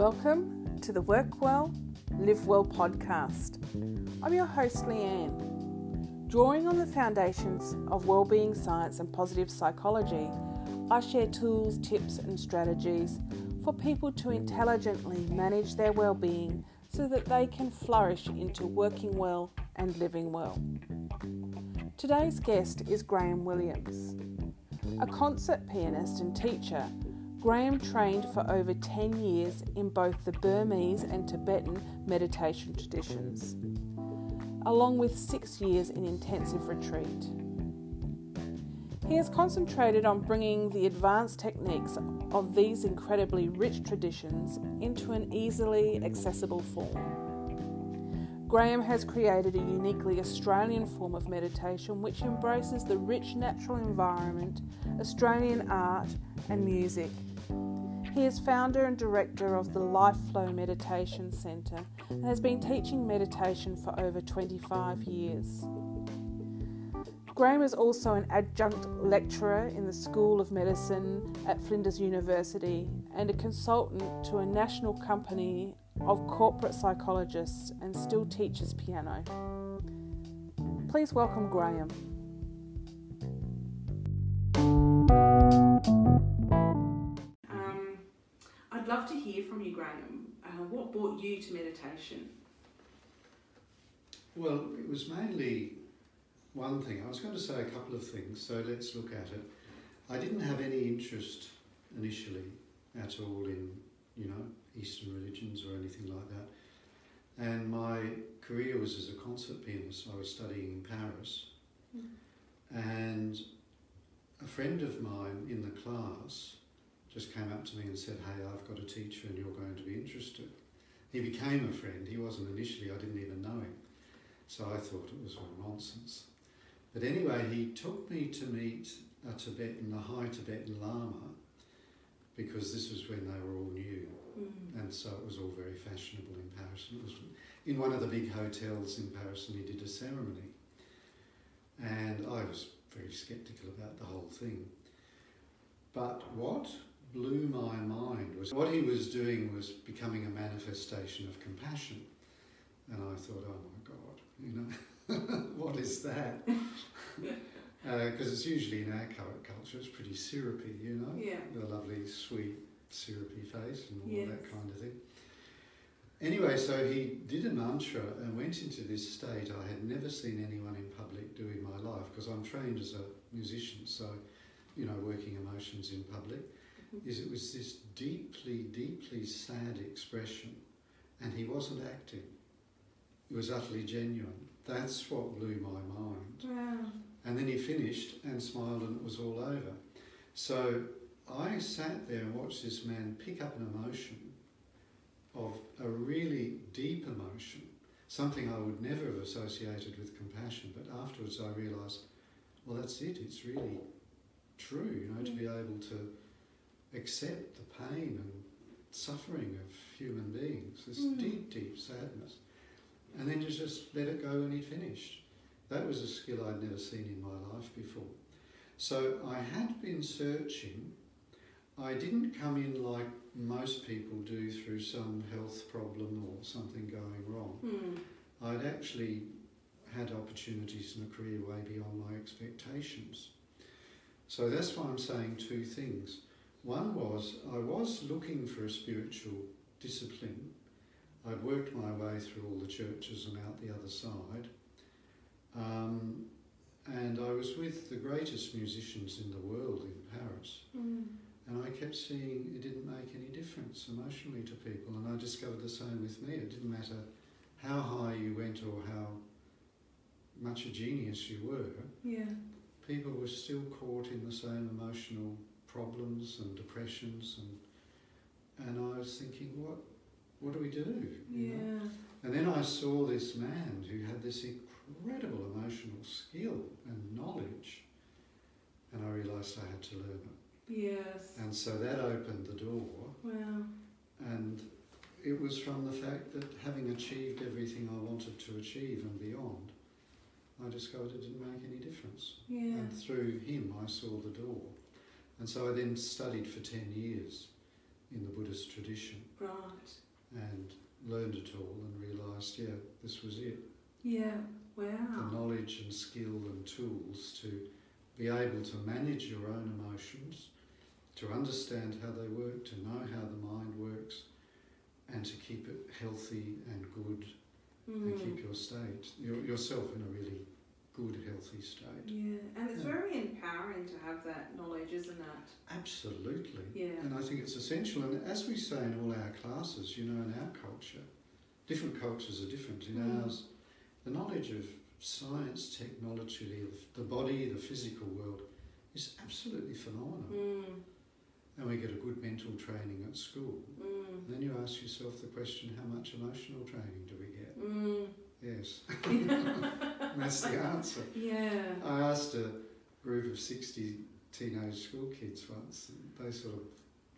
Welcome to the Work Well, Live Well podcast. I'm your host, Leanne. Drawing on the foundations of well-being science and positive psychology, I share tools, tips, and strategies for people to intelligently manage their well-being so that they can flourish into working well and living well. Today's guest is Graham Williams, a concert pianist and teacher Graham trained for over 10 years in both the Burmese and Tibetan meditation traditions, along with six years in intensive retreat. He has concentrated on bringing the advanced techniques of these incredibly rich traditions into an easily accessible form. Graham has created a uniquely Australian form of meditation which embraces the rich natural environment, Australian art, and music he is founder and director of the Life Flow Meditation Centre and has been teaching meditation for over 25 years. Graham is also an adjunct lecturer in the School of Medicine at Flinders University and a consultant to a national company of corporate psychologists and still teaches piano. Please welcome Graham. Love to hear from you, Graham. Uh, what brought you to meditation? Well, it was mainly one thing. I was going to say a couple of things, so let's look at it. I didn't have any interest initially at all in, you know, Eastern religions or anything like that. And my career was as a concert pianist. I was studying in Paris. Mm. And a friend of mine in the class just came up to me and said, Hey, I've got a teacher and you're going to be interested. He became a friend. He wasn't initially, I didn't even know him. So I thought it was all nonsense. But anyway, he took me to meet a Tibetan, a high Tibetan Lama, because this was when they were all new. Mm. And so it was all very fashionable in Paris. It was in one of the big hotels in Paris, and he did a ceremony. And I was very sceptical about the whole thing. But what blew my mind was what he was doing was becoming a manifestation of compassion. And I thought, oh my God, you know, what is that? Because uh, it's usually in our current culture, it's pretty syrupy, you know, yeah. the lovely, sweet, syrupy face and all yes. that kind of thing. Anyway, so he did a mantra and went into this state I had never seen anyone in public do in my life because I'm trained as a musician, so, you know, working emotions in public is it was this deeply, deeply sad expression, and he wasn't acting. It was utterly genuine. That's what blew my mind. Wow. And then he finished and smiled, and it was all over. So I sat there and watched this man pick up an emotion of a really deep emotion, something I would never have associated with compassion. But afterwards, I realised, well, that's it. It's really true, you know, to mm. be able to accept the pain and suffering of human beings, this mm. deep, deep sadness. And then you just let it go and he finished. That was a skill I'd never seen in my life before. So I had been searching. I didn't come in like most people do through some health problem or something going wrong. Mm. I'd actually had opportunities in a career way beyond my expectations. So that's why I'm saying two things. One was I was looking for a spiritual discipline. I'd worked my way through all the churches and out the other side. Um, and I was with the greatest musicians in the world in Paris. Mm. And I kept seeing it didn't make any difference emotionally to people. And I discovered the same with me. It didn't matter how high you went or how much a genius you were. Yeah. People were still caught in the same emotional problems and depressions and and I was thinking, what what do we do? Yeah. Know? And then I saw this man who had this incredible emotional skill and knowledge, and I realised I had to learn it. Yes. And so that opened the door. Wow. And it was from the fact that having achieved everything I wanted to achieve and beyond, I discovered it didn't make any difference. Yeah. And through him, I saw the door. And so I then studied for 10 years in the Buddhist tradition Right. and learned it all and realised, yeah, this was it. Yeah. wow. The knowledge and skill and tools to be able to manage your own emotions, to understand how they work, to know how the mind works, and to keep it healthy and good and Mm. keep your state, your, yourself in a really good, healthy state. Yeah, and it's Yeah. very empowering to have that knowledge, isn't it? Absolutely. Yeah. And I think it's essential. And as we say in all our classes, you know, in our culture, different cultures are different. In Mm. ours, the knowledge of science, technology, of the body, the physical world is absolutely phenomenal. Mm. And we get a good mental training at school. Mm. And then you ask yourself the question, how much emotional training do we get? Mm. Yes. That's the answer. Yeah. I asked a group of 60 teenage school kids once, and they sort of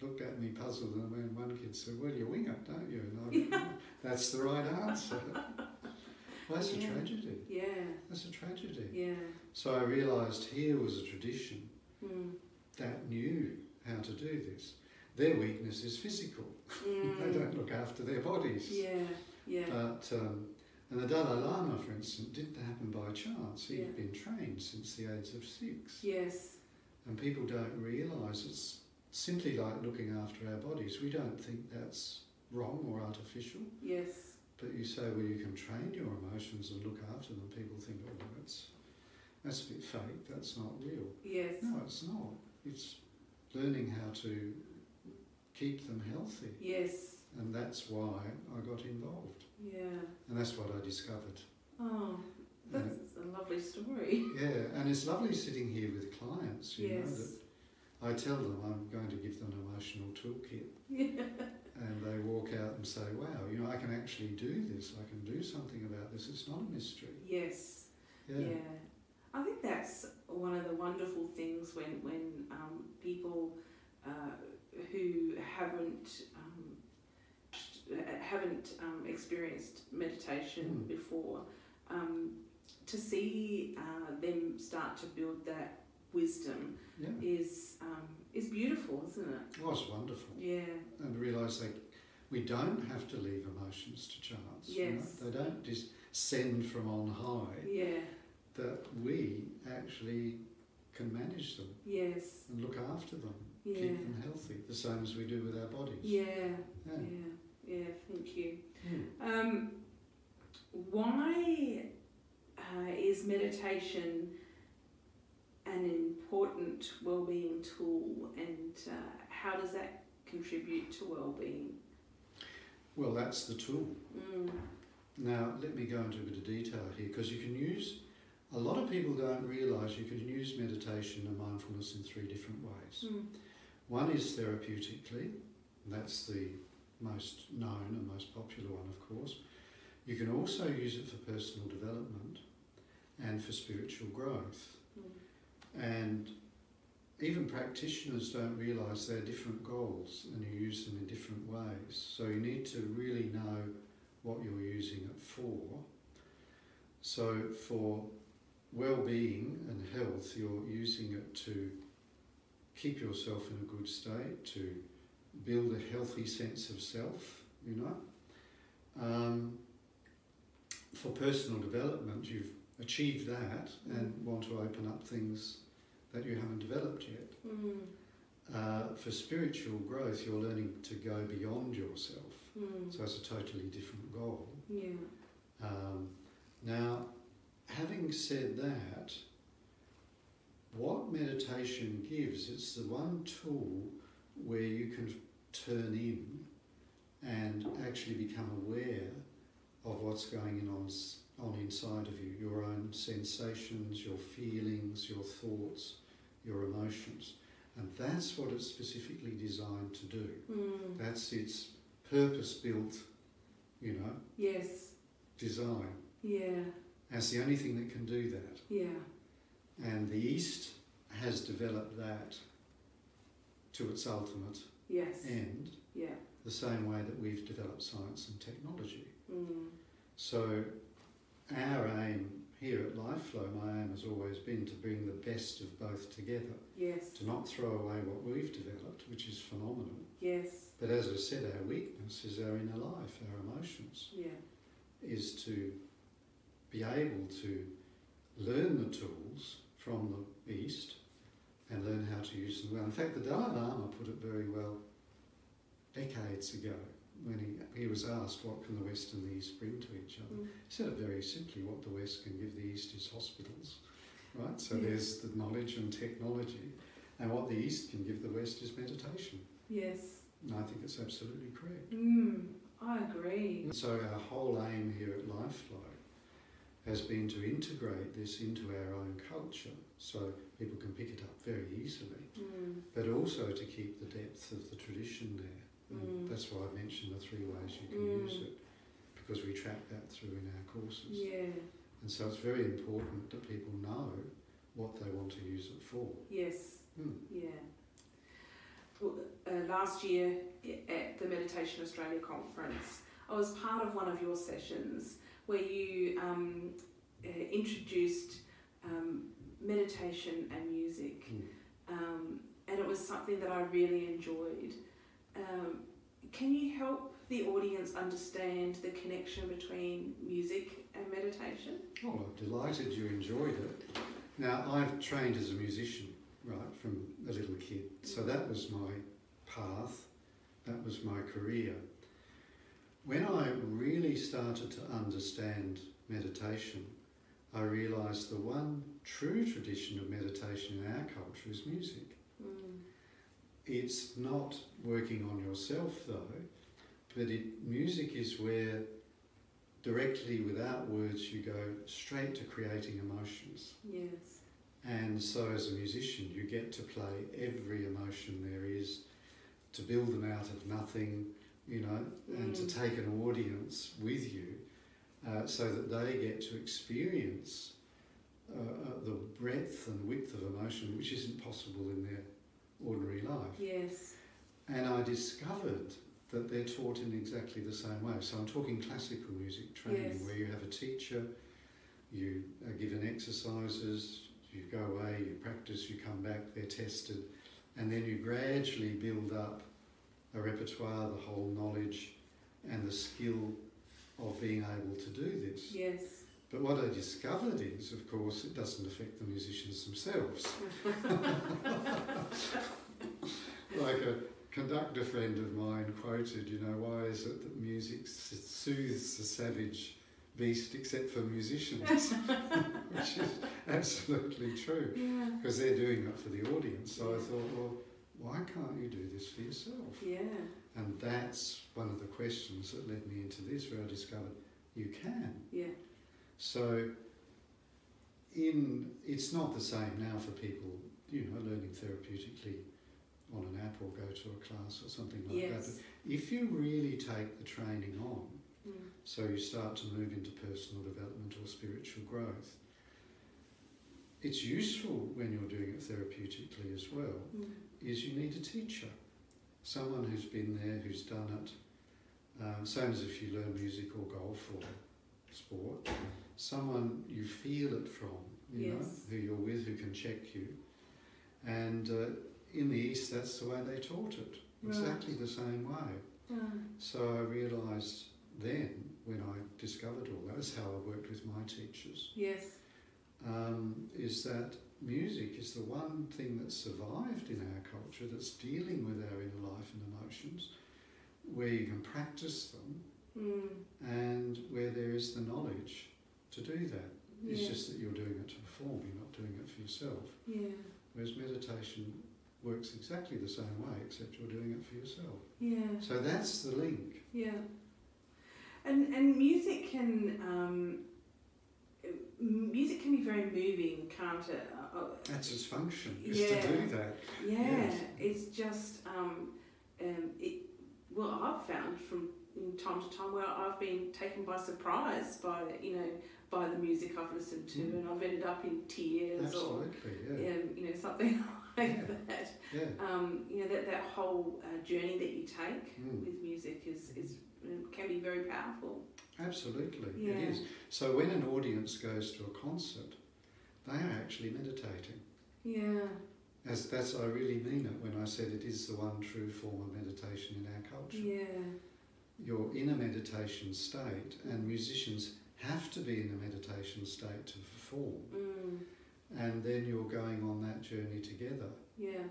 looked at me puzzled, and then one kid said, Well, you wing it, don't you? And I went, That's the right answer. Well, that's Yeah. a tragedy. Yeah. That's a tragedy. Yeah. So I realised here was a tradition Mm. that knew how to do this. Their weakness is physical. they Mm. don't look after their bodies. Yeah. Yeah. But um, and the Dalai Lama, for instance, didn't happen by chance. he had Yeah. been trained since the age of six. yes. And people don't realise it's simply like looking after our bodies. We don't think that's wrong or artificial. Yes. But you say, well, you can train your emotions and look after them. People think, oh, well, that's, that's a bit fake. That's not real. Yes. No, it's not. It's learning how to keep them healthy. Yes. And that's why I got involved. Yeah. And that's what I discovered. Oh, that's a lovely story. Yeah, and it's lovely sitting here with clients, you know, Yes. that I tell them I'm going to give them an emotional toolkit Yeah. and they walk out and say, wow, you know, I can actually do this, I can do something about this, it's not a mystery. Yes. Yeah, Yeah. I think that's one of the wonderful things when when um, people uh, who haven't um, haven't um, experienced meditation Mm. before um, to see uh, them start to build that wisdom yeah. is um, is beautiful, isn't it? Oh, it's wonderful. Yeah. And realise that we don't have to leave emotions to chance. Yes. They don't just send from on high, Yeah. that we actually can manage them Yes. and look after them, Yeah. keep them healthy, the same as we do with our bodies. Yeah. Yeah. Yeah. Yeah. Thank you. Hmm. Um, why uh, is meditation an important well-being tool, and uh, how does that contribute to well-being? Well, that's the tool. Mm, Now, let me go into a bit of detail here because you can use, a lot of people don't realise you can use meditation and mindfulness in three different ways. mm, One is therapeutically, that's the most known and most popular one, of course. You can also use it for personal development and for spiritual growth. mm. And even practitioners don't realise they're different goals and you use them in different ways. So you need to really know what you're using it for. So for well-being and health, you're using it to keep yourself in a good state, to build a healthy sense of self, you know. Um, for personal development, you've achieved that and want to open up things that you haven't developed yet. Mm, Uh, for spiritual growth, you're learning to go beyond yourself. mm, So it's a totally different goal. yeah. Um, now, having said that, what meditation gives, it's the one tool where you can turn in and actually become aware of what's going on, on inside of you, your own sensations, your feelings, your thoughts, your emotions. And that's what it's specifically designed to do. Mm, That's its purpose built, you know, yes. design. Yeah. That's the only thing that can do that. Yeah. And the East has developed that to its ultimate Yes. end, Yeah. the same way that we've developed science and technology. Mm, So our aim here at LifeFlow, my aim has always been to bring the best of both together, Yes. to not throw away what we've developed, which is phenomenal. Yes. But as I said, our weakness is our inner life, our emotions, Yeah. is to be able to learn the tools from the East and learn how to use them well. In fact, the Dalai Lama put it very well decades ago when he, he was asked what can the West and the East bring to each other. Mm. He said it very simply, what the West can give the East is hospitals, right? So Yeah. there's the knowledge and technology, and what the East can give the West is meditation. Yes. And I think it's absolutely correct. Mm, I agree. So our whole aim here at LifeFlow has been to integrate this into our own culture so people can pick it up very easily, Mm. but also to keep the depth of the tradition there. Mm. That's why I mentioned the three ways you can Mm. use it, because we track that through in our courses. Yeah. And so it's very important that people know what they want to use it for. Yes. Hmm. Yeah. Well, uh, last year at the Meditation Australia conference, I was part of one of your sessions where you um, uh, introduced um, meditation and music, Hmm. um, and it was something that I really enjoyed. Um, can you help the audience understand the connection between music and meditation? Oh, I'm delighted you enjoyed it. Now, I've trained as a musician, right, from a little kid. So that was my path, that was my career. When I really started to understand meditation, I realised the one true tradition of meditation in our culture is music. Mm. It's not working on yourself though, but it, music is where directly without words you go straight to creating emotions. Yes. And so as a musician you get to play every emotion there is, to build them out of nothing, you know, and to Mm. take an audience with you uh, so that they get to experience uh, uh, the breadth and width of emotion which isn't possible in their ordinary life. Yes. And I discovered that they're taught in exactly the same way. So I'm talking classical music training Yes. where you have a teacher, you are given exercises, you go away, you practice, you come back, they're tested, and then you gradually build up a repertoire, the whole knowledge and the skill of being able to do this. Yes. But what I discovered is, of course, it doesn't affect the musicians themselves. like a conductor friend of mine quoted, you know, why is it that music soothes the savage beast except for musicians? Which is absolutely true, Yeah. because they're doing it for the audience. So I thought, well, why can't you do this for yourself? Yeah. And that's one of the questions that led me into this, where I discovered you can. Yeah. So, in it's not the same now for people, you know, learning therapeutically on an app or go to a class or something like that. Yes. But if you really take the training on, Mm. so you start to move into personal development or spiritual growth, it's useful when you're doing it therapeutically as well. Mm. Is you need a teacher, someone who's been there, who's done it. Um, same as if you learn music or golf or sport, someone you feel it from, you know, who you're with, who can check you. And uh, in the East, that's the way they taught it, Right. exactly the same way. Mm. So I realised then, when I discovered all that, that's how I worked with my teachers, Yes. Um, is that music is the one thing that's survived in our culture that's dealing with our inner life and emotions, where you can practice them Mm. and where there is the knowledge to do that. It's just that you're doing it to perform, you're not doing it for yourself. Yeah. Whereas meditation works exactly the same way, except you're doing it for yourself. Yeah. So that's the link. Yeah. And and music can um, music can be very moving, can't it? Uh, uh, That's its function, is Yeah. to do that. yeah, Yes. it's just um, um, it. Well, I've found from in time to time where I've been taken by surprise by you know by the music I've listened to, Mm. and I've ended up in tears Absolutely, or yeah. um, you know something like Yeah. that. Yeah. Um, you know that that whole uh, journey that you take Mm. with music is is can be very powerful. Absolutely, Yeah. it is. So when an audience goes to a concert, they are actually meditating. Yeah. As that's I really mean it when I said it is the one true form of meditation in our culture. Yeah. You're in a meditation state, and musicians have to be in a meditation state to perform. Mm. And then you're going on that journey together Yeah.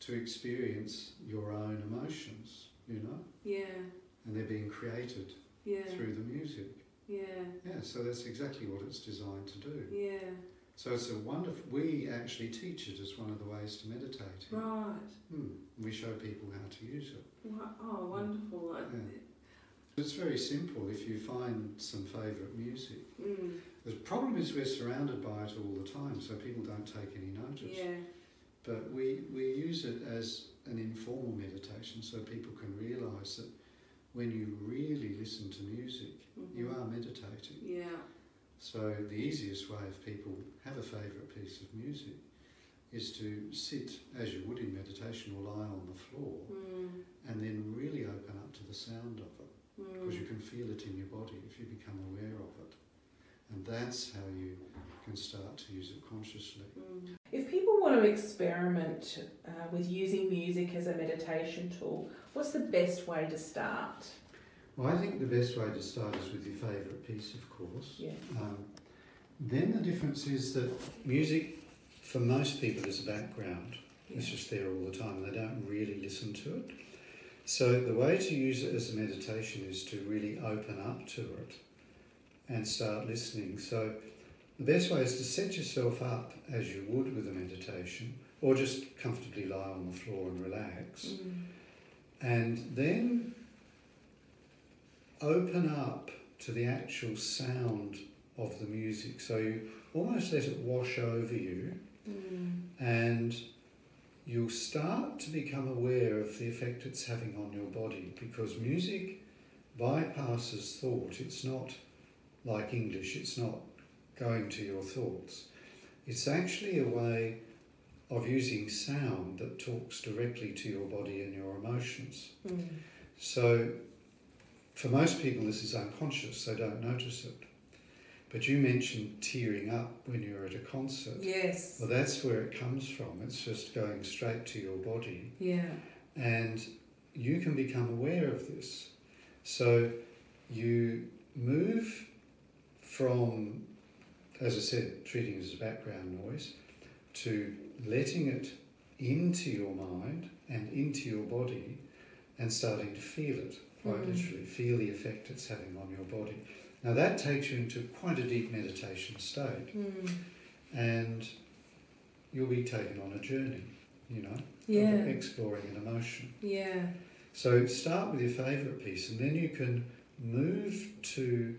to experience your own emotions, you know, Yeah. And they're being created Yeah. through the music. Yeah. Yeah, so that's exactly what it's designed to do. Yeah. So it's a wonderful. We actually teach it as one of the ways to meditate. Right. Hmm. We show people how to use it. Wa- Oh, wonderful. Yeah. It's very simple. If you find some favourite music, Mm. the problem is we're surrounded by it all the time, so people don't take any notice. Yeah. But we, we use it as an informal meditation, so people can realise that when you really listen to music, Mhm. you are meditating. Yeah. So the easiest way if people have a favourite piece of music is to sit as you would in meditation or lie on the floor Mm. and then really open up to the sound of it because you Mm. can feel it in your body if you become aware of it. And that's how you can start to use it consciously. Mm. If people want to experiment uh, with using music as a meditation tool, what's the best way to start? Well, I think the best way to start is with your favourite piece, of course. Yeah. Um, then the difference is that music, for most people, is a background. It's just there all the time. They don't really listen to it. So the way to use it as a meditation is to really open up to it and start listening. So the best way is to set yourself up as you would with a meditation, or just comfortably lie on the floor and relax, Mm. and then open up to the actual sound of the music. So you almost let it wash over you Mm. and you'll start to become aware of the effect it's having on your body because music bypasses thought. It's not like English, it's not going to your thoughts. It's actually a way of using sound that talks directly to your body and your emotions. Mm. So, for most people, this is unconscious, they don't notice it. But you mentioned tearing up when you're at a concert. Yes. Well, that's where it comes from. It's just going straight to your body. Yeah. And you can become aware of this. So you move from, as I said, treating it as background noise, to letting it into your mind and into your body and starting to feel it, quite Mm. literally, feel the effect it's having on your body. Now that takes you into quite a deep meditation state Mm. and you'll be taken on a journey, you know, Yeah. exploring an emotion. Yeah. So start with your favourite piece, and then you can move to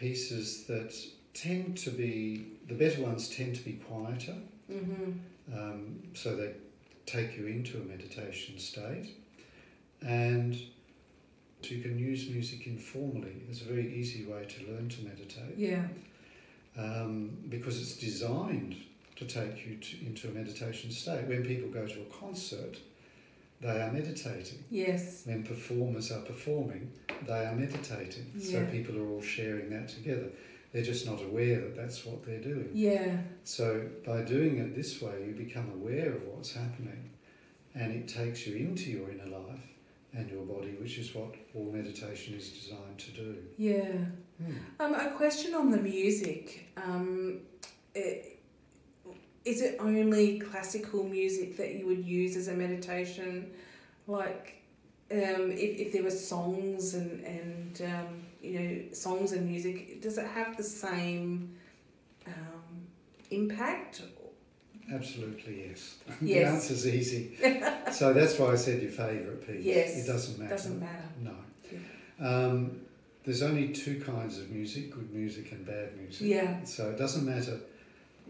pieces that tend to be the better ones tend to be quieter, Mm-hmm. um, so they take you into a meditation state, and you can use music informally. It's a very easy way to learn to meditate Yeah. um, because it's designed to take you to, into a meditation state. When people go to a concert, they are meditating. Yes. When performers are performing, they are meditating. Yeah. So people are all sharing that together. They're just not aware that that's what they're doing. Yeah. So by doing it this way, you become aware of what's happening and it takes you into your inner life and your body, which is what all meditation is designed to do. Yeah. Um, a question on the music. Um, is it only classical music that you would use as a meditation? Like, um, if, if there were songs and, and um, you know, songs and music, does it have the same um, impact? Absolutely, yes. Yes. the answer's easy. so that's why I said your favourite piece. Yes. It doesn't matter. Doesn't matter. No. Um, there's only two kinds of music good music and bad music. Yeah. So it doesn't matter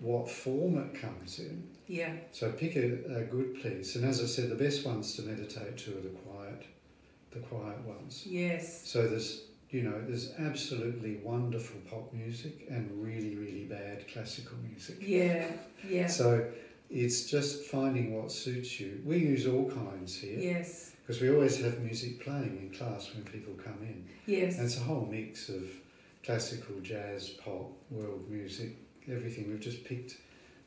what form it comes in. Yeah. So pick a, a good piece. And as I said, the best ones to meditate to are the quiet, the quiet ones. Yes. So there's, you know, there's absolutely wonderful pop music and really, really bad classical music. Yeah. Yeah. So it's just finding what suits you. We use all kinds here Yes. because we always have music playing in class when people come in. Yes. And it's a whole mix of classical, jazz, pop, world music, everything. We've just picked,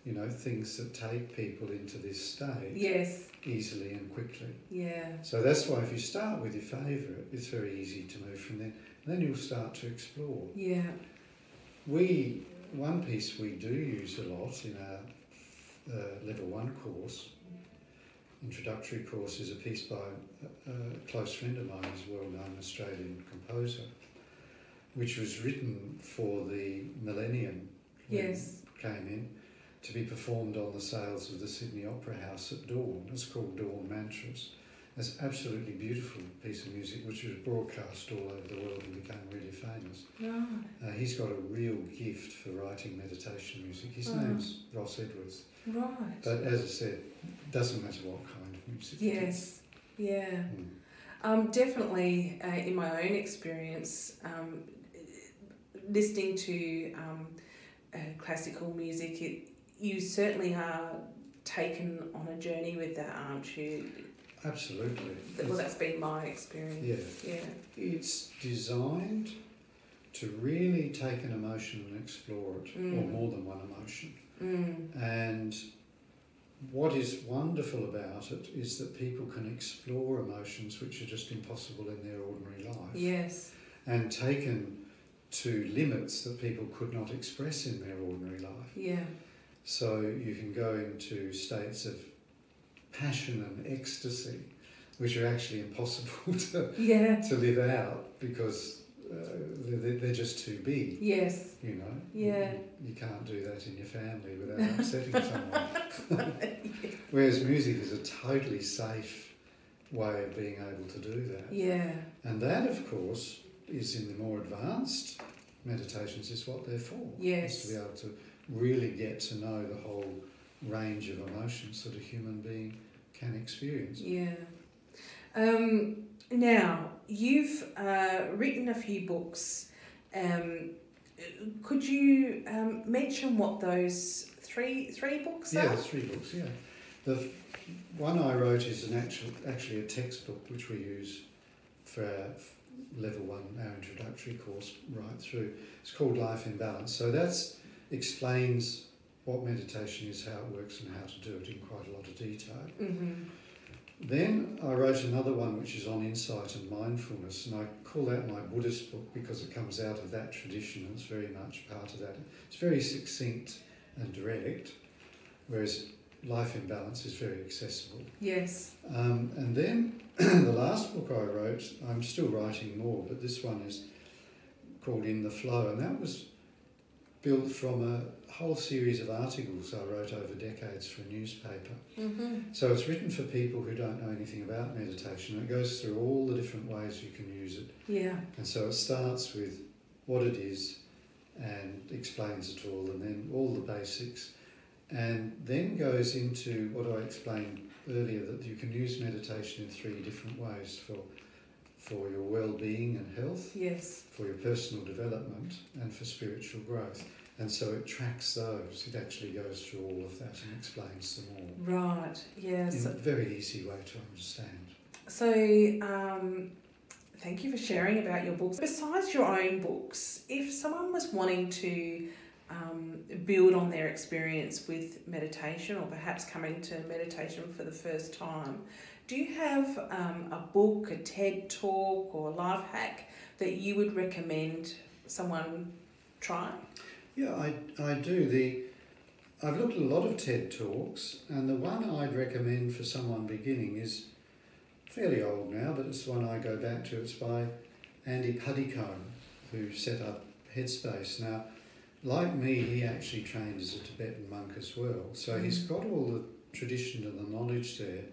you know, things that take people into this state yes. easily and quickly. Yeah. So that's why if you start with your favourite, it's very easy to move from there. Then you'll start to explore. Yeah. We one piece we do use a lot in our uh, level one course, introductory course, is a piece by a, a close friend of mine, who's a well-known Australian composer, which was written for the millennium Yes. came in to be performed on the sails of the Sydney Opera House at dawn. It's called Dawn Mantras. It's an absolutely beautiful piece of music which was broadcast all over the world and became really famous. Right. Uh, he's got a real gift for writing meditation music. His Ah. name's Ross Edwards. Right. But as I said, it doesn't matter what kind of music. yes. Yeah. Mm. Um, definitely, uh, in my own experience, um, listening to um, uh, classical music, it, you certainly are taken on a journey with that, aren't you? Absolutely. Well, It's- that's been my experience. yeah. Yeah. It's designed to really take an emotion and explore it, or Mm. more than one emotion. Mm. And what is wonderful about it is that people can explore emotions which are just impossible in their ordinary life. Yes. and taken to limits that people could not express in their ordinary life. Yeah. So you can go into states of passion and ecstasy, which are actually impossible to, Yeah. to live out because uh, they're, they're just too big, Yes. you know. Yeah. You, you can't do that in your family without upsetting someone. Whereas music is a totally safe way of being able to do that. Yeah. And that, of course, is in the more advanced meditations, is what they're for. Yes. Is to be able to really get to know the whole range of emotions that a human being can experience. Yeah. Um, now, you've uh, written a few books. Um, could you um, mention what those three three books Yeah, are? there's three books, yeah. The one I wrote is an actual, actually a textbook which we use for our level one, our introductory course, right through. It's called Life in Balance. So that explains what meditation is, how it works, and how to do it in quite a lot of detail. Mm-hmm. Then I wrote another one which is on insight and mindfulness, and I call that my Buddhist book because it comes out of that tradition and it's very much part of that. It's very succinct and direct, whereas Life in Balance is very accessible. Yes. Um, and then the last book I wrote, I'm still writing more, but this one is called In the Flow, and that was built from a whole series of articles I wrote over decades for a newspaper. Mm-hmm. So it's written for people who don't know anything about meditation. It goes through all the different ways you can use it. Yeah. And so it starts with what it is and explains it all, and then all the basics, and then goes into what I explained earlier that you can use meditation in three different ways for for your well-being and health, Yes. for your personal development, and for spiritual growth. And so it tracks those. It actually goes through all of that and explains them all Right. yes in a very easy way to understand. so um, thank you for sharing about your books. Besides your own books, if someone was wanting to um, build on their experience with meditation or perhaps coming to meditation for the first time, do you have um, a book, a TED talk, or a life hack that you would recommend someone try? Yeah, I, I do. The I've looked at a lot of TED talks, and the one I'd recommend for someone beginning is fairly old now, but it's the one I go back to. It's by Andy Puddicombe, who set up Headspace. Now, like me, he actually trained as a Tibetan monk as well, so he's got all the tradition and the knowledge there.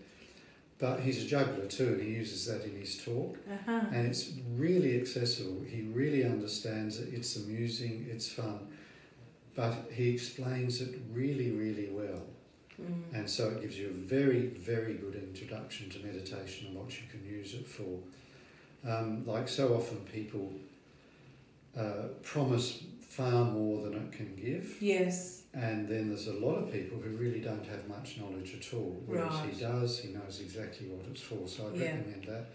But he's a juggler too, and he uses that in his talk Uh-huh. and it's really accessible. He really understands it. It's amusing. It's fun, but he explains it really, really well, Mm. and so it gives you a very, very good introduction to meditation and what you can use it for. Um, like so often, people uh, promise far more than it can give. Yes. And then there's a lot of people who really don't have much knowledge at all. Whereas Right. he does, he knows exactly what it's for. So I'd Yeah. recommend that.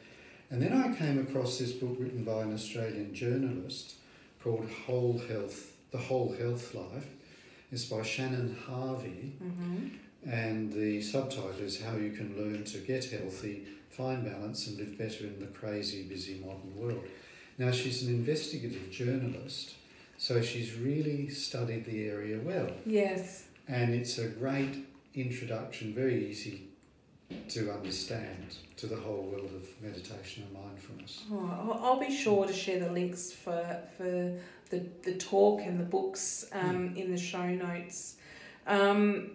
And then I came across this book written by an Australian journalist called Whole Health, The Whole Health Life. It's by Shannon Harvey, Mm-hmm. and the subtitle is How You Can Learn to Get Healthy, Find Balance, and Live Better in the Crazy, Busy Modern World. Now, she's an investigative journalist, so she's really studied the area well, Yes. and it's a great introduction, very easy to understand to the whole world of meditation and mindfulness. Oh, I'll- I'll be sure to share the links for for the, the talk and the books um, in the show notes. Um,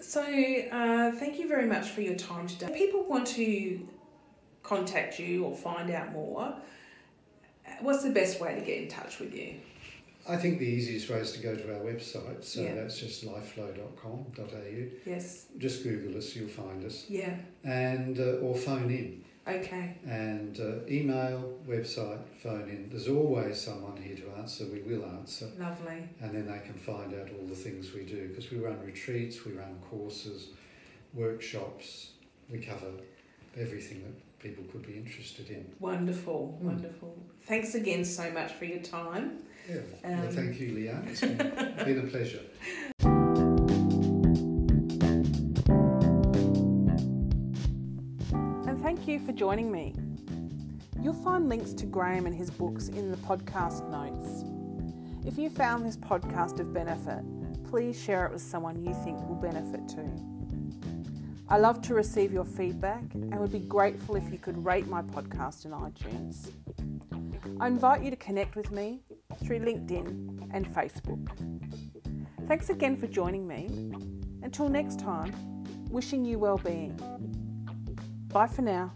so, uh, thank you very much for your time today. If people want to contact you or find out more, what's the best way to get in touch with you? I think the easiest way is to go to our website, so Yeah. that's just lifeflow.com.au. Yes. Just Google us, you'll find us, Yeah. and uh, or phone in. Okay. and uh, email, website, phone in. There's always someone here to answer. We will answer, Lovely. and then they can find out all the things we do because we run retreats, we run courses, workshops. We cover everything that people could be interested in. Wonderful. Hmm. Wonderful. Thanks again so much for your time. Yeah. well, Um, thank you, Leanne. It's been, been a pleasure. And thank you for joining me. You'll find links to Graham and his books in the podcast notes. If you found this podcast of benefit, please share it with someone you think will benefit too. I love to receive your feedback and would be grateful if you could rate my podcast in iTunes. I invite you to connect with me through LinkedIn and Facebook. Thanks again for joining me. Until next time, wishing you well-being. Bye for now.